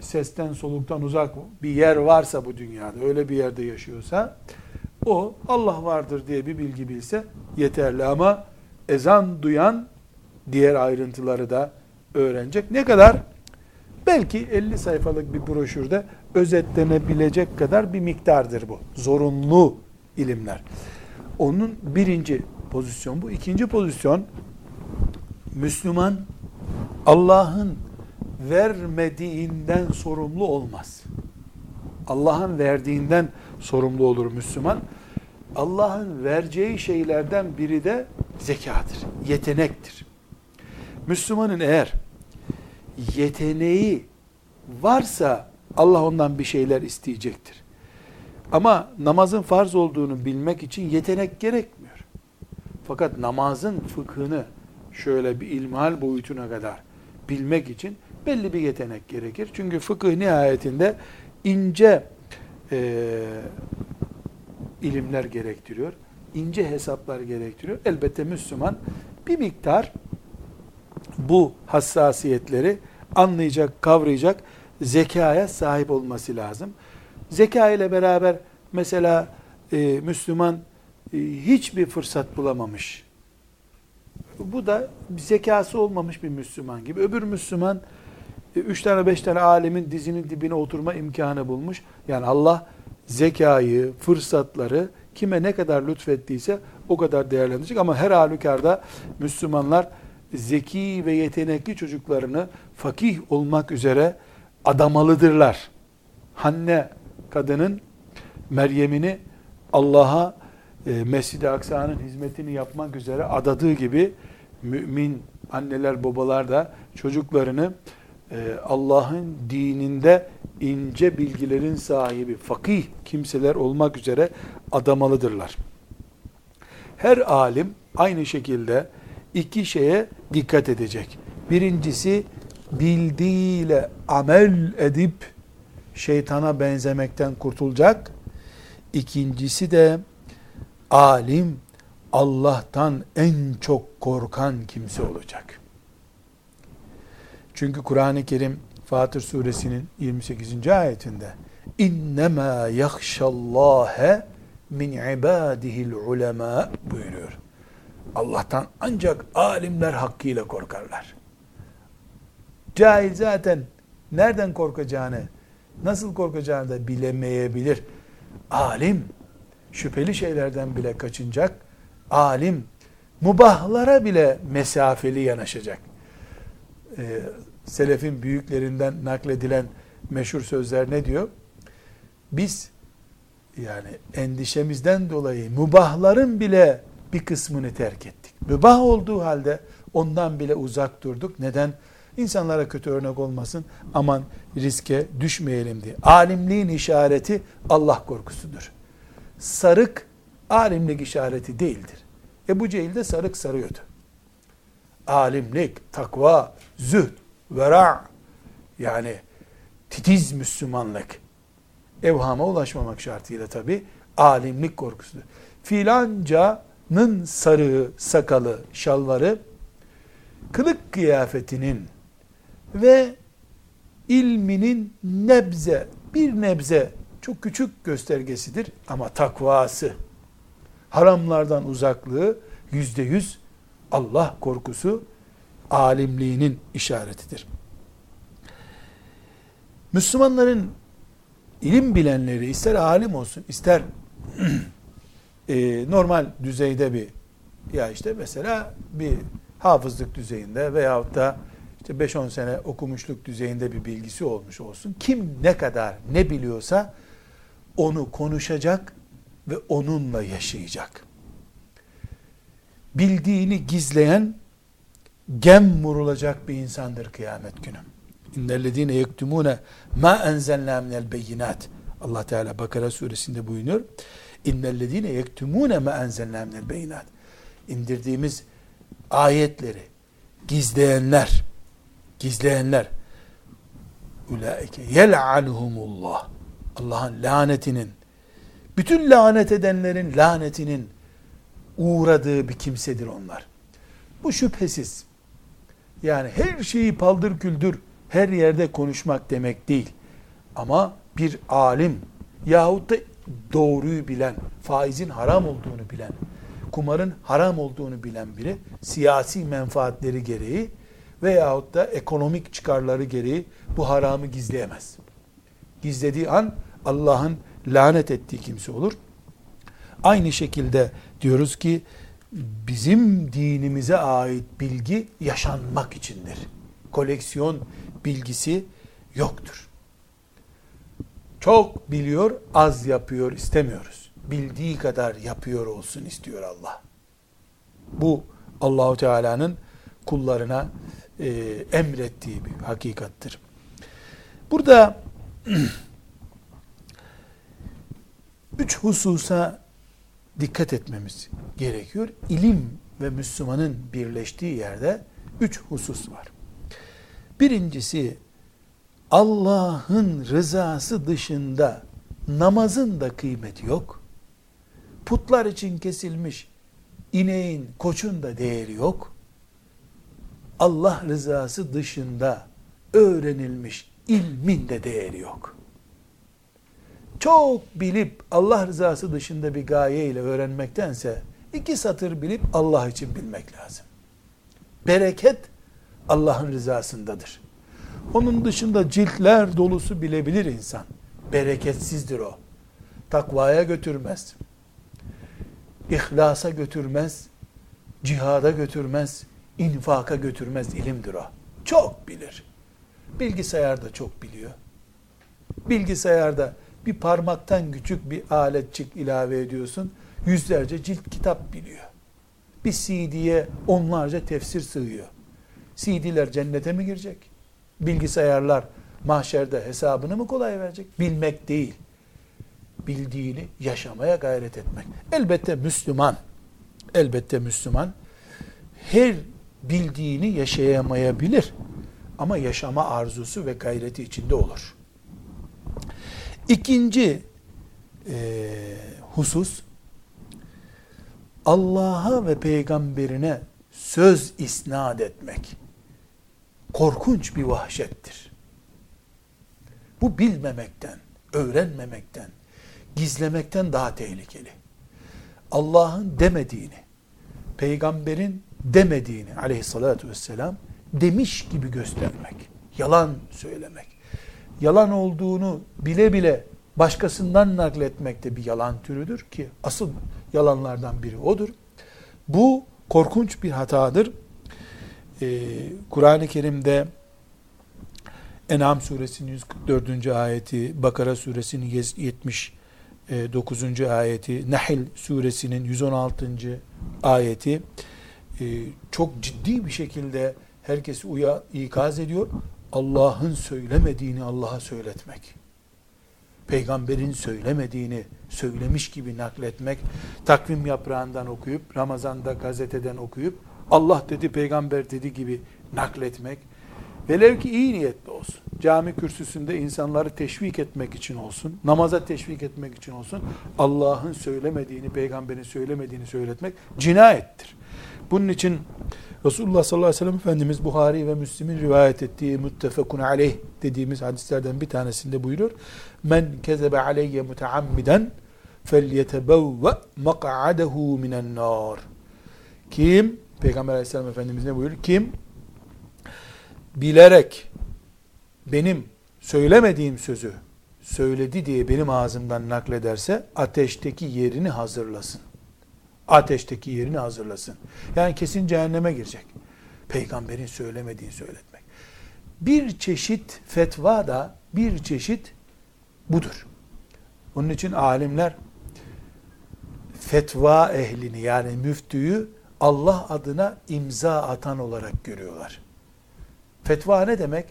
Speaker 1: sesten soluktan uzak bir yer varsa bu dünyada, öyle bir yerde yaşıyorsa, o Allah vardır diye bir bilgi bilse yeterli ama ezan duyan diğer ayrıntıları da öğrenecek. Ne kadar? Belki 50 sayfalık bir broşürde özetlenebilecek kadar bir miktardır bu. Zorunlu ilimler. Onun birinci pozisyon bu. İkinci pozisyon Müslüman Allah'ın vermediğinden sorumlu olmaz. Allah'ın verdiğinden sorumlu olur Müslüman. Allah'ın vereceği şeylerden biri de zekadır, yetenektir. Müslümanın eğer yeteneği varsa Allah ondan bir şeyler isteyecektir. Ama namazın farz olduğunu bilmek için yetenek gerekmiyor. Fakat namazın fıkhını şöyle bir ilmihal boyutuna kadar bilmek için belli bir yetenek gerekir. Çünkü fıkıh nihayetinde ince e, ilimler gerektiriyor. ince hesaplar gerektiriyor. Elbette Müslüman bir miktar bu hassasiyetleri anlayacak, kavrayacak zekaya sahip olması lazım. Zeka ile beraber mesela e, Müslüman e, hiçbir fırsat bulamamış. Bu da zekası olmamış bir Müslüman gibi. Öbür Müslüman e, üç tane beş tane alemin dizinin dibine oturma imkanı bulmuş. Yani Allah zekayı, fırsatları kime ne kadar lütfettiyse o kadar değerlendirecek. Ama her halükarda Müslümanlar zeki ve yetenekli çocuklarını fakih olmak üzere adamalıdırlar. Hanne kadının Meryem'ini Allah'a e, Mescid-i Aksa'nın hizmetini yapmak üzere adadığı gibi mümin anneler babalar da çocuklarını e, Allah'ın dininde ince bilgilerin sahibi, fakih kimseler olmak üzere adamalıdırlar. Her alim aynı şekilde iki şeye dikkat edecek. Birincisi bildiğiyle amel edip şeytana benzemekten kurtulacak. İkincisi de alim Allah'tan en çok korkan kimse olacak. Çünkü Kur'an-ı Kerim Fatır suresinin 28. ayetinde innema yahşallâhe min ibadihil ulema buyuruyor. Allah'tan ancak alimler hakkıyla korkarlar. Cahil zaten nereden korkacağını, nasıl korkacağını da bilemeyebilir. Alim şüpheli şeylerden bile kaçınacak. Alim mubahlara bile mesafeli yanaşacak. Ee, selefin büyüklerinden nakledilen meşhur sözler ne diyor? Biz yani endişemizden dolayı mubahların bile bir kısmını terk ettik. Mübah olduğu halde ondan bile uzak durduk. Neden? İnsanlara kötü örnek olmasın. Aman riske düşmeyelim diye. Alimliğin işareti Allah korkusudur. Sarık alimlik işareti değildir. Ebu Cehil de sarık sarıyordu. Alimlik, takva, zühd, vera yani titiz Müslümanlık evhama ulaşmamak şartıyla tabi alimlik korkusudur. Filancanın sarığı, sakalı, şalvarı kılık kıyafetinin ve ilminin nebze, bir nebze çok küçük göstergesidir ama takvası, haramlardan uzaklığı yüzde yüz Allah korkusu alimliğinin işaretidir. Müslümanların ilim bilenleri ister alim olsun ister <clears throat> e, normal düzeyde bir ya işte mesela bir hafızlık düzeyinde veyahut da işte 5-10 sene okumuşluk düzeyinde bir bilgisi olmuş olsun. Kim ne kadar ne biliyorsa onu konuşacak ve onunla yaşayacak. Bildiğini gizleyen gem vurulacak bir insandır kıyamet günü. İnnellezine yektumune ma enzelna minel beyinat. Allah Teala Bakara suresinde buyuruyor. İnnellezine yektumune ma enzelna minel beyinat. İndirdiğimiz ayetleri gizleyenler, gizleyenler ulaike yel'anuhumullah. Allah'ın lanetinin bütün lanet edenlerin lanetinin uğradığı bir kimsedir onlar. Bu şüphesiz. Yani her şeyi paldır küldür her yerde konuşmak demek değil. Ama bir alim yahut da doğruyu bilen, faizin haram olduğunu bilen, kumarın haram olduğunu bilen biri siyasi menfaatleri gereği veyahut da ekonomik çıkarları gereği bu haramı gizleyemez. Gizlediği an Allah'ın lanet ettiği kimse olur. Aynı şekilde diyoruz ki bizim dinimize ait bilgi yaşanmak içindir. Koleksiyon bilgisi yoktur. Çok biliyor, az yapıyor istemiyoruz. Bildiği kadar yapıyor olsun istiyor Allah. Bu Allahu Teala'nın kullarına e, emrettiği bir hakikattir. Burada <clears throat> üç hususa dikkat etmemiz gerekiyor. İlim ve Müslümanın birleştiği yerde üç husus var. Birincisi Allah'ın rızası dışında namazın da kıymeti yok. Putlar için kesilmiş ineğin, koçun da değeri yok. Allah rızası dışında öğrenilmiş ilmin de değeri yok. Çok bilip Allah rızası dışında bir gaye ile öğrenmektense iki satır bilip Allah için bilmek lazım. Bereket Allah'ın rızasındadır. Onun dışında ciltler dolusu bilebilir insan. Bereketsizdir o. Takvaya götürmez. İhlasa götürmez. Cihada götürmez. İnfaka götürmez ilimdir o. Çok bilir. Bilgisayarda çok biliyor. Bilgisayarda bir parmaktan küçük bir aletçik ilave ediyorsun. Yüzlerce cilt kitap biliyor. Bir CD'ye onlarca tefsir sığıyor. CD'ler cennete mi girecek? Bilgisayarlar mahşerde hesabını mı kolay verecek? Bilmek değil. Bildiğini yaşamaya gayret etmek. Elbette Müslüman, elbette Müslüman her bildiğini yaşayamayabilir. Ama yaşama arzusu ve gayreti içinde olur. İkinci e, husus, Allah'a ve peygamberine söz isnat etmek korkunç bir vahşettir. Bu bilmemekten, öğrenmemekten, gizlemekten daha tehlikeli. Allah'ın demediğini, peygamberin demediğini aleyhissalatü vesselam demiş gibi göstermek, yalan söylemek, yalan olduğunu bile bile başkasından nakletmek de bir yalan türüdür ki asıl yalanlardan biri odur. Bu korkunç bir hatadır. Ee, Kur'an-ı Kerim'de En'am suresinin 144. ayeti, Bakara suresinin 79. ayeti, Nahl suresinin 116. ayeti e, çok ciddi bir şekilde herkesi uya, ikaz ediyor. Allah'ın söylemediğini Allah'a söyletmek. Peygamberin söylemediğini söylemiş gibi nakletmek, takvim yaprağından okuyup, Ramazan'da gazeteden okuyup, Allah dedi, peygamber dedi gibi nakletmek, velev ki iyi niyetli olsun, cami kürsüsünde insanları teşvik etmek için olsun, namaza teşvik etmek için olsun, Allah'ın söylemediğini, peygamberin söylemediğini söyletmek cinayettir. Bunun için Resulullah sallallahu aleyhi ve sellem Efendimiz Buhari ve Müslim'in rivayet ettiği müttefekun aleyh dediğimiz hadislerden bir tanesinde buyuruyor. Men kezebe aleyye muteammiden felyetebevve mak'adehu minen nar. Kim? Peygamber aleyhisselam Efendimiz ne buyuruyor? Kim? Bilerek benim söylemediğim sözü söyledi diye benim ağzımdan naklederse ateşteki yerini hazırlasın. Ateşteki yerini hazırlasın. Yani kesin cehenneme girecek. Peygamberin söylemediğini söyletmek. Bir çeşit fetva da bir çeşit budur. Onun için alimler fetva ehlini yani müftüyü Allah adına imza atan olarak görüyorlar. Fetva ne demek?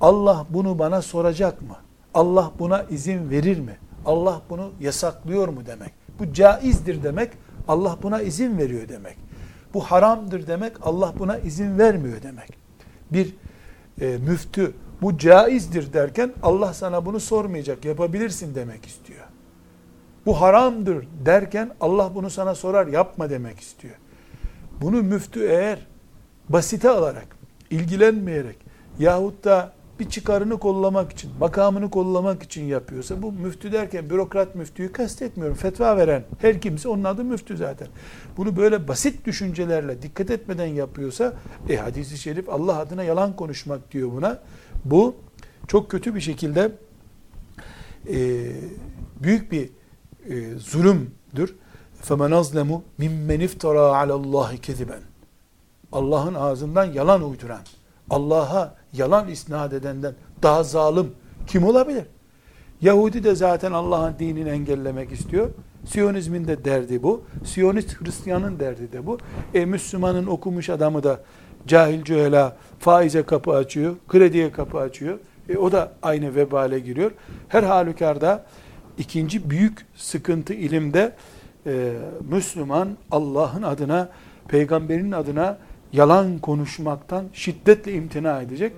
Speaker 1: Allah bunu bana soracak mı? Allah buna izin verir mi? Allah bunu yasaklıyor mu demek? Bu caizdir demek, Allah buna izin veriyor demek. Bu haramdır demek, Allah buna izin vermiyor demek. Bir e, müftü bu caizdir derken Allah sana bunu sormayacak, yapabilirsin demek istiyor. Bu haramdır derken Allah bunu sana sorar, yapma demek istiyor. Bunu müftü eğer basite alarak, ilgilenmeyerek yahut da bir çıkarını kollamak için, makamını kollamak için yapıyorsa bu müftü derken bürokrat müftüyü kastetmiyorum. Fetva veren her kimse onun adı müftü zaten. Bunu böyle basit düşüncelerle dikkat etmeden yapıyorsa e hadisi şerif Allah adına yalan konuşmak diyor buna. Bu çok kötü bir şekilde e, büyük bir e, zulümdür. فَمَنْ أَظْلَمُ مِمَّنْ اِفْتَرَى عَلَى اللّٰهِ كَذِبًا Allah'ın ağzından yalan uyduran, Allah'a yalan isnat edenden daha zalim kim olabilir? Yahudi de zaten Allah'ın dinini engellemek istiyor. Siyonizmin de derdi bu. Siyonist Hristiyanın derdi de bu. E Müslümanın okumuş adamı da cahil cühela faize kapı açıyor, krediye kapı açıyor. E o da aynı vebale giriyor. Her halükarda ikinci büyük sıkıntı ilimde e, Müslüman Allah'ın adına, peygamberin adına yalan konuşmaktan şiddetle imtina edecek.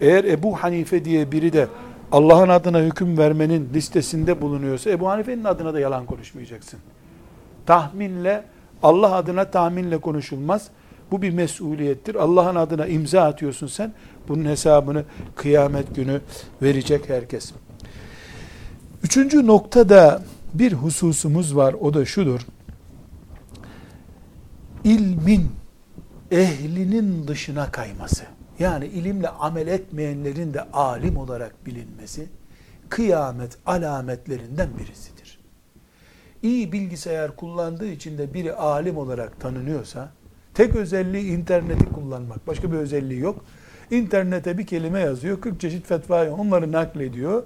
Speaker 1: Eğer Ebu Hanife diye biri de Allah'ın adına hüküm vermenin listesinde bulunuyorsa Ebu Hanife'nin adına da yalan konuşmayacaksın. Tahminle, Allah adına tahminle konuşulmaz. Bu bir mesuliyettir. Allah'ın adına imza atıyorsun sen. Bunun hesabını kıyamet günü verecek herkes. Üçüncü noktada bir hususumuz var. O da şudur. İlmin ehlinin dışına kayması. Yani ilimle amel etmeyenlerin de alim olarak bilinmesi kıyamet alametlerinden birisidir. İyi bilgisayar kullandığı için de biri alim olarak tanınıyorsa tek özelliği interneti kullanmak. Başka bir özelliği yok. İnternete bir kelime yazıyor. 40 çeşit fetvayı onları naklediyor.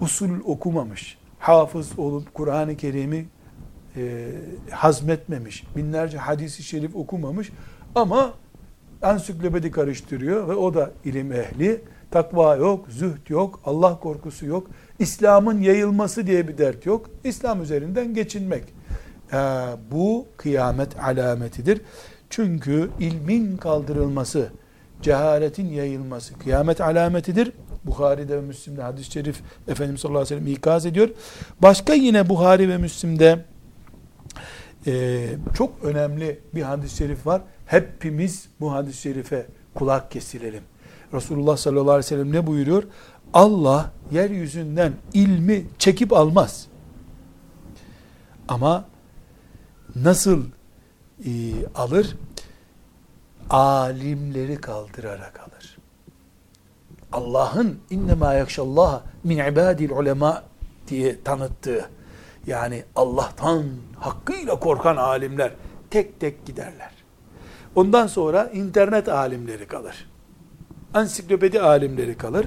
Speaker 1: Usul okumamış. Hafız olup Kur'an-ı Kerim'i e, hazmetmemiş. Binlerce hadisi şerif okumamış. Ama ansiklopedi karıştırıyor ve o da ilim ehli. Takva yok, zühd yok, Allah korkusu yok. İslam'ın yayılması diye bir dert yok. İslam üzerinden geçinmek. Ee, bu kıyamet alametidir. Çünkü ilmin kaldırılması, cehaletin yayılması kıyamet alametidir. Bukhari'de ve Müslim'de hadis-i şerif Efendimiz sallallahu aleyhi ve sellem ikaz ediyor. Başka yine Buhari ve Müslim'de e, çok önemli bir hadis-i şerif var. Hepimiz bu hadis-i şerife kulak kesilelim. Resulullah sallallahu aleyhi ve sellem ne buyuruyor? Allah yeryüzünden ilmi çekip almaz. Ama nasıl e, alır? Alimleri kaldırarak alır. Allah'ın innema yakşallah min ibadil ulema diye tanıttığı yani Allah'tan hakkıyla korkan alimler tek tek giderler. Ondan sonra internet alimleri kalır. Ansiklopedi alimleri kalır.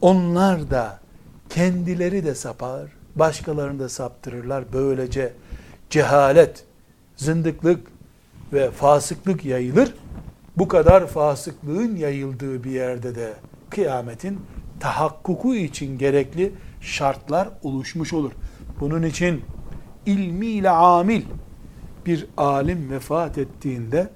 Speaker 1: Onlar da kendileri de sapar, başkalarını da saptırırlar. Böylece cehalet, zındıklık ve fasıklık yayılır. Bu kadar fasıklığın yayıldığı bir yerde de kıyametin tahakkuku için gerekli şartlar oluşmuş olur. Bunun için ilmiyle amil bir alim vefat ettiğinde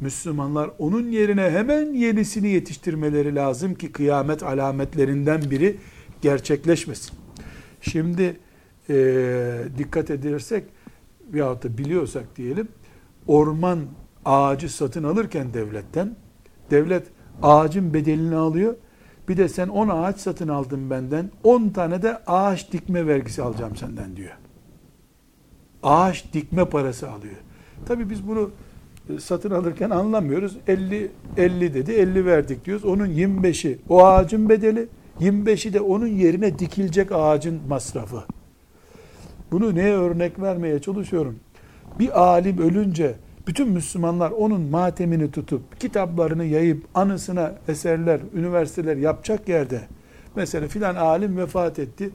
Speaker 1: Müslümanlar onun yerine hemen yenisini yetiştirmeleri lazım ki kıyamet alametlerinden biri gerçekleşmesin. Şimdi e, dikkat edersek veyahut da biliyorsak diyelim orman ağacı satın alırken devletten devlet ağacın bedelini alıyor. Bir de sen 10 ağaç satın aldın benden 10 tane de ağaç dikme vergisi alacağım senden diyor. Ağaç dikme parası alıyor. Tabi biz bunu satın alırken anlamıyoruz. 50 50 dedi 50 verdik diyoruz. Onun 25'i o ağacın bedeli 25'i de onun yerine dikilecek ağacın masrafı. Bunu neye örnek vermeye çalışıyorum? Bir alim ölünce bütün Müslümanlar onun matemini tutup kitaplarını yayıp anısına eserler, üniversiteler yapacak yerde mesela filan alim vefat etti.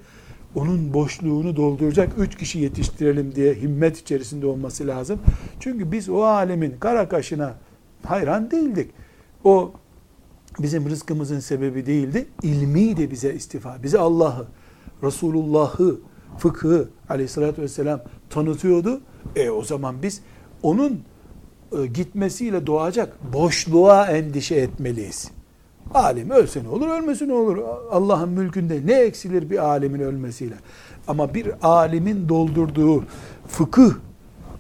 Speaker 1: Onun boşluğunu dolduracak üç kişi yetiştirelim diye himmet içerisinde olması lazım. Çünkü biz o alemin kara kaşına hayran değildik. O bizim rızkımızın sebebi değildi. İlmi de bize istifa. Bize Allah'ı, Resulullah'ı, fıkhı aleyhissalatü vesselam tanıtıyordu. E o zaman biz onun e, gitmesiyle doğacak boşluğa endişe etmeliyiz. Alim ölse ne olur, ölmesi ne olur? Allah'ın mülkünde ne eksilir bir alimin ölmesiyle? Ama bir alimin doldurduğu fıkıh,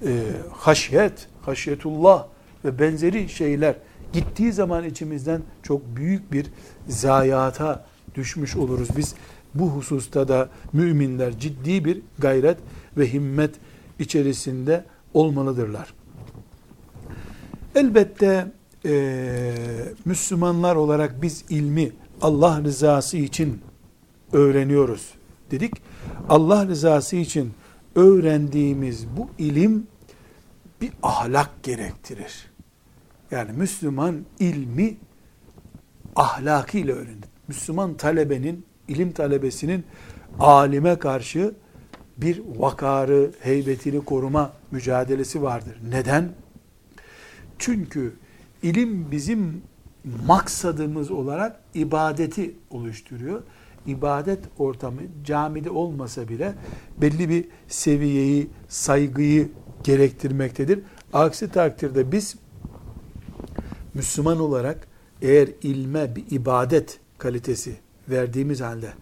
Speaker 1: e, haşyet, haşyetullah ve benzeri şeyler gittiği zaman içimizden çok büyük bir zayiata düşmüş oluruz. Biz bu hususta da müminler ciddi bir gayret ve himmet içerisinde olmalıdırlar. Elbette e, Müslümanlar olarak biz ilmi Allah rızası için öğreniyoruz dedik. Allah rızası için öğrendiğimiz bu ilim bir ahlak gerektirir. Yani Müslüman ilmi ahlakıyla öğrenir. Müslüman talebenin, ilim talebesinin alime karşı bir vakarı, heybetini koruma mücadelesi vardır. Neden? Çünkü ilim bizim maksadımız olarak ibadeti oluşturuyor. İbadet ortamı camide olmasa bile belli bir seviyeyi, saygıyı gerektirmektedir. Aksi takdirde biz Müslüman olarak eğer ilme bir ibadet kalitesi verdiğimiz halde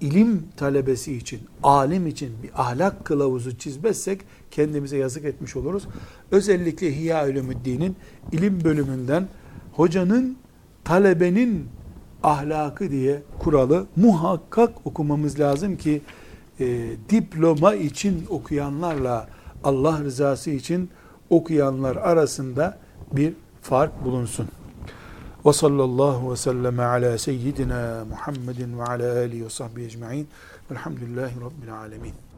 Speaker 1: ilim talebesi için, alim için bir ahlak kılavuzu çizmezsek kendimize yazık etmiş oluruz. Özellikle Hiya Ulumuddin'in ilim bölümünden hocanın talebenin ahlakı diye kuralı muhakkak okumamız lazım ki e, diploma için okuyanlarla Allah rızası için okuyanlar arasında bir fark bulunsun. Ve sallallahu ve sellem ala seyyidina Muhammedin ve ala alihi ve sahbihi ecma'in. Velhamdülillahi Rabbil alemin.